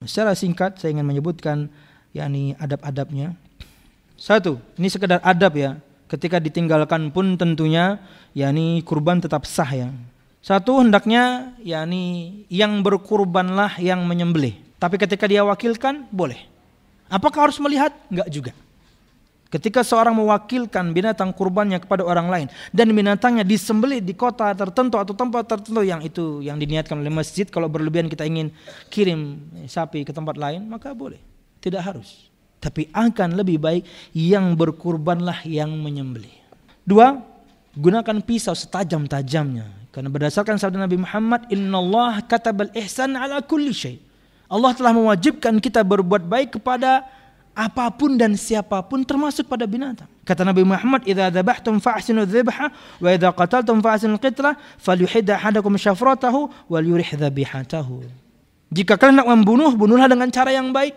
Secara singkat saya ingin menyebutkan yakni adab-adabnya. Satu, ini sekedar adab ya. Ketika ditinggalkan pun tentunya yakni kurban tetap sah ya. Satu hendaknya yakni yang berkurbanlah yang menyembelih. Tapi ketika dia wakilkan boleh. Apakah harus melihat? Enggak juga. Ketika seorang mewakilkan binatang kurbannya kepada orang lain dan binatangnya disembelih di kota tertentu atau tempat tertentu yang itu yang diniatkan oleh masjid kalau berlebihan kita ingin kirim sapi ke tempat lain maka boleh. Tidak harus. Tapi akan lebih baik yang berkurbanlah yang menyembelih. Dua gunakan pisau setajam-tajamnya. Karena berdasarkan sabda Nabi Muhammad innallaha katabal ihsan ala kulli syai. Allah telah mewajibkan kita berbuat baik kepada apa pun dan siapa pun termasuk pada binatang. Kata Nabi Muhammad, "Idza dzabhtum fa'sinu dzibha wa idza qataltum fa'sinu qitla falyuhid ahadakum syafratahu wal yurih dzabihatahu." Jika kalian nak membunuh, bunuhlah dengan cara yang baik.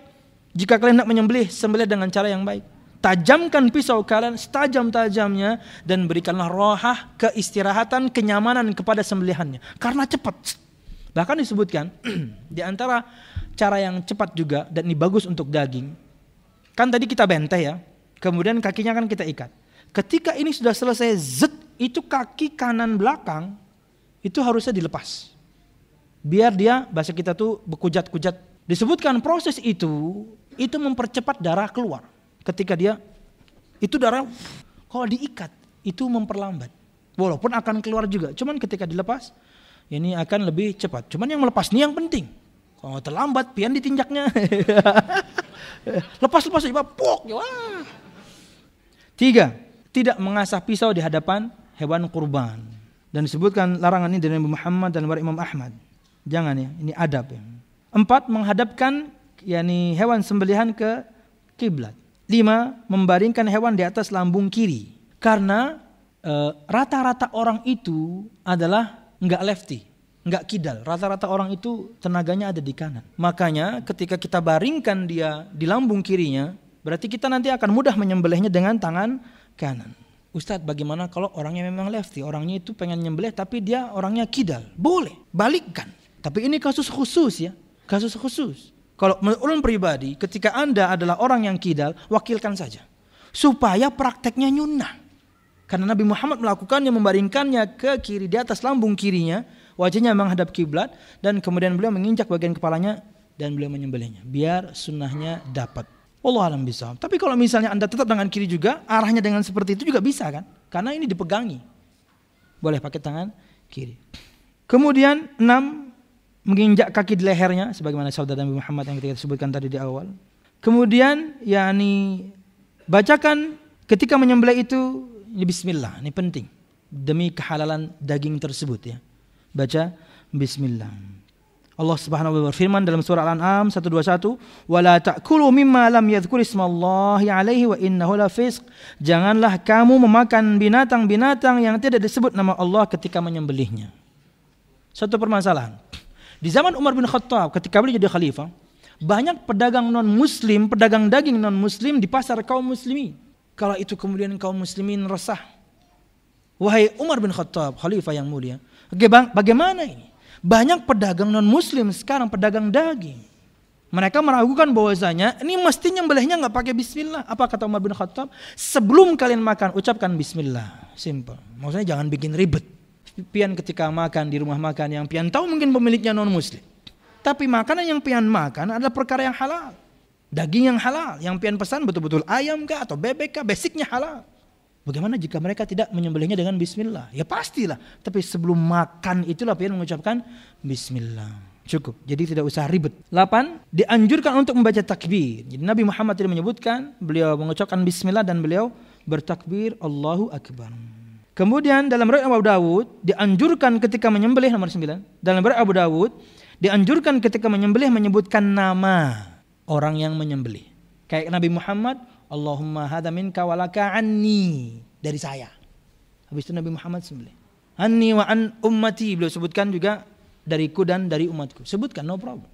Jika kalian nak menyembelih, sembelih dengan cara yang baik. Tajamkan pisau kalian setajam-tajamnya dan berikanlah rohah keistirahatan, kenyamanan kepada sembelihannya. Karena cepat. Bahkan disebutkan di antara cara yang cepat juga dan ini bagus untuk daging Kan tadi kita benteh ya, kemudian kakinya kan kita ikat. Ketika ini sudah selesai zet, itu kaki kanan belakang itu harusnya dilepas. Biar dia bahasa kita tuh bekujat-kujat. Disebutkan proses itu itu mempercepat darah keluar. Ketika dia itu darah kalau diikat itu memperlambat. Walaupun akan keluar juga, cuman ketika dilepas ini akan lebih cepat. Cuman yang melepas ini yang penting. Kalau terlambat pian ditinjaknya. Lepas-lepas aja, pok. Ya, wah. Tiga, tidak mengasah pisau di hadapan hewan kurban. Dan disebutkan larangan ini dari Nabi Muhammad dan dari Imam Ahmad. Jangan ya, ini adab ya. Empat, menghadapkan yakni hewan sembelihan ke kiblat. Lima, membaringkan hewan di atas lambung kiri. Karena eh, rata-rata e, orang itu adalah nggak lefty nggak kidal. Rata-rata orang itu tenaganya ada di kanan. Makanya ketika kita baringkan dia di lambung kirinya, berarti kita nanti akan mudah menyembelihnya dengan tangan kanan. Ustadz bagaimana kalau orangnya memang lefty, orangnya itu pengen nyembelih tapi dia orangnya kidal. Boleh, balikkan. Tapi ini kasus khusus ya, kasus khusus. Kalau menurut pribadi, ketika Anda adalah orang yang kidal, wakilkan saja. Supaya prakteknya nyunnah. Karena Nabi Muhammad melakukannya, membaringkannya ke kiri, di atas lambung kirinya, wajahnya menghadap kiblat dan kemudian beliau menginjak bagian kepalanya dan beliau menyembelihnya biar sunnahnya dapat. Allah alam bisa. Tapi kalau misalnya anda tetap dengan kiri juga, arahnya dengan seperti itu juga bisa kan? Karena ini dipegangi. Boleh pakai tangan kiri. Kemudian enam menginjak kaki di lehernya sebagaimana saudara Nabi Muhammad yang kita sebutkan tadi di awal. Kemudian yakni bacakan ketika menyembelih itu ini bismillah, ini penting demi kehalalan daging tersebut ya baca bismillah. Allah Subhanahu wa taala berfirman dalam surah Al-An'am 121, "Wala ta'kulu mimma lam yadhkur ismallahi alaihi wa innahu lafisq." Janganlah kamu memakan binatang-binatang yang tidak disebut nama Allah ketika menyembelihnya. Satu permasalahan. Di zaman Umar bin Khattab ketika beliau jadi khalifah, banyak pedagang non muslim, pedagang daging non muslim di pasar kaum muslimin. Kalau itu kemudian kaum muslimin resah. Wahai Umar bin Khattab, khalifah yang mulia, Bagaimana ini? Banyak pedagang non muslim sekarang pedagang daging. Mereka meragukan bahwasanya ini mesti nyembelihnya nggak pakai bismillah. Apa kata Umar bin Khattab? Sebelum kalian makan ucapkan bismillah. Simple. Maksudnya jangan bikin ribet. Pian ketika makan di rumah makan yang pian tahu mungkin pemiliknya non muslim. Tapi makanan yang pian makan adalah perkara yang halal. Daging yang halal. Yang pian pesan betul-betul ayam kah atau bebek kah basicnya halal. Bagaimana jika mereka tidak menyembelihnya dengan bismillah? Ya pastilah. Tapi sebelum makan itulah pian mengucapkan bismillah. Cukup. Jadi tidak usah ribet. 8. Dianjurkan untuk membaca takbir. Jadi Nabi Muhammad tidak menyebutkan, beliau mengucapkan bismillah dan beliau bertakbir Allahu Akbar. Kemudian dalam riwayat Abu Dawud dianjurkan ketika menyembelih nomor 9. Dalam riwayat Abu Dawud dianjurkan ketika menyembelih menyebutkan nama orang yang menyembelih. Kayak Nabi Muhammad Allahumma hadha minka walaka anni dari saya. Habis itu Nabi Muhammad sembelih. Anni wa an ummati beliau sebutkan juga dariku dan dari umatku. Sebutkan no problem.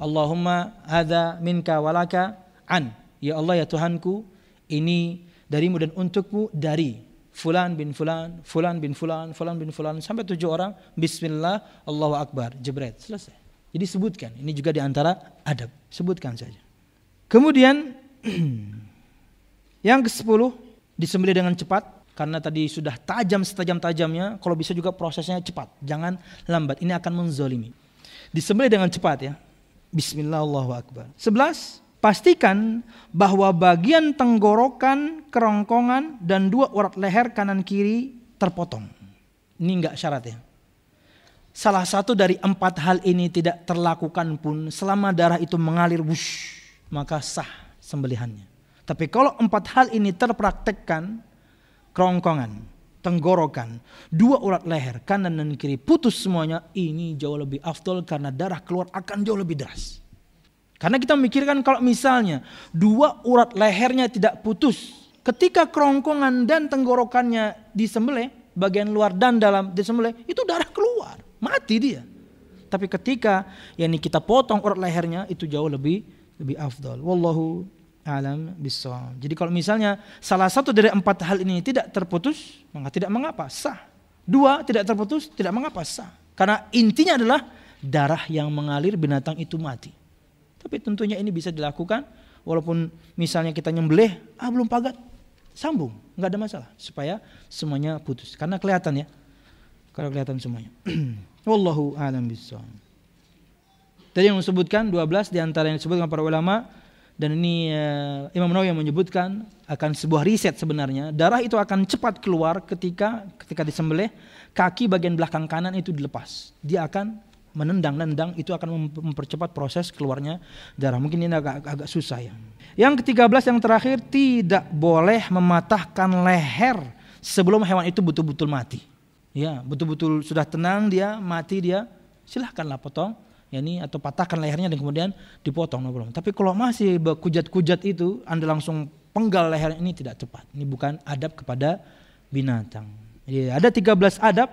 Allahumma hadha minka walaka an. Ya Allah ya Tuhanku, ini darimu dan untukmu dari fulan bin fulan, fulan bin fulan, fulan bin fulan sampai tujuh orang. Bismillah, Allahu Akbar, jebret, selesai. Jadi sebutkan, ini juga di antara adab, sebutkan saja. Kemudian yang ke-10 disembelih dengan cepat karena tadi sudah tajam setajam-tajamnya, kalau bisa juga prosesnya cepat, jangan lambat. Ini akan menzolimi. Disembelih dengan cepat ya. Bismillahirrahmanirrahim. 11. Pastikan bahwa bagian tenggorokan, kerongkongan, dan dua urat leher kanan kiri terpotong. Ini enggak syarat ya. Salah satu dari empat hal ini tidak terlakukan pun selama darah itu mengalir wush, maka sah sembelihannya. Tapi kalau empat hal ini terpraktekkan, kerongkongan, tenggorokan, dua urat leher kanan dan kiri putus semuanya, ini jauh lebih afdol karena darah keluar akan jauh lebih deras. Karena kita memikirkan kalau misalnya dua urat lehernya tidak putus, ketika kerongkongan dan tenggorokannya disembelih, bagian luar dan dalam disembelih, itu darah keluar, mati dia. Tapi ketika yakni kita potong urat lehernya itu jauh lebih lebih afdol. Wallahu alam bisawab. Jadi kalau misalnya salah satu dari empat hal ini tidak terputus, maka tidak mengapa, sah. Dua tidak terputus, tidak mengapa, sah. Karena intinya adalah darah yang mengalir binatang itu mati. Tapi tentunya ini bisa dilakukan walaupun misalnya kita nyembelih, ah belum pagat, sambung, nggak ada masalah supaya semuanya putus. Karena kelihatan ya, kalau kelihatan semuanya. Wallahu a'lam bishawab. Tadi yang disebutkan 12 di antara yang disebutkan para ulama dan ini uh, Imam Nawawi yang menyebutkan akan sebuah riset sebenarnya. Darah itu akan cepat keluar ketika ketika disembelih kaki bagian belakang kanan itu dilepas. Dia akan menendang-nendang itu akan mempercepat proses keluarnya darah. Mungkin ini agak agak susah ya. Yang ketiga belas yang terakhir tidak boleh mematahkan leher sebelum hewan itu betul-betul mati. Ya betul-betul sudah tenang dia mati dia silahkanlah potong yakni atau patahkan lehernya dan kemudian dipotong no Tapi kalau masih kujat-kujat itu Anda langsung penggal leher ini tidak tepat. Ini bukan adab kepada binatang. Jadi ada 13 adab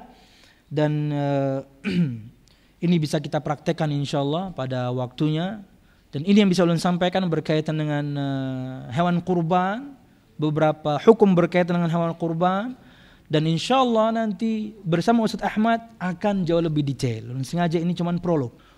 dan uh, ini bisa kita praktekkan insya Allah pada waktunya dan ini yang bisa ulun sampaikan berkaitan dengan uh, hewan kurban beberapa hukum berkaitan dengan hewan kurban dan insya Allah nanti bersama Ustaz Ahmad akan jauh lebih detail. Sengaja ini cuma prolog.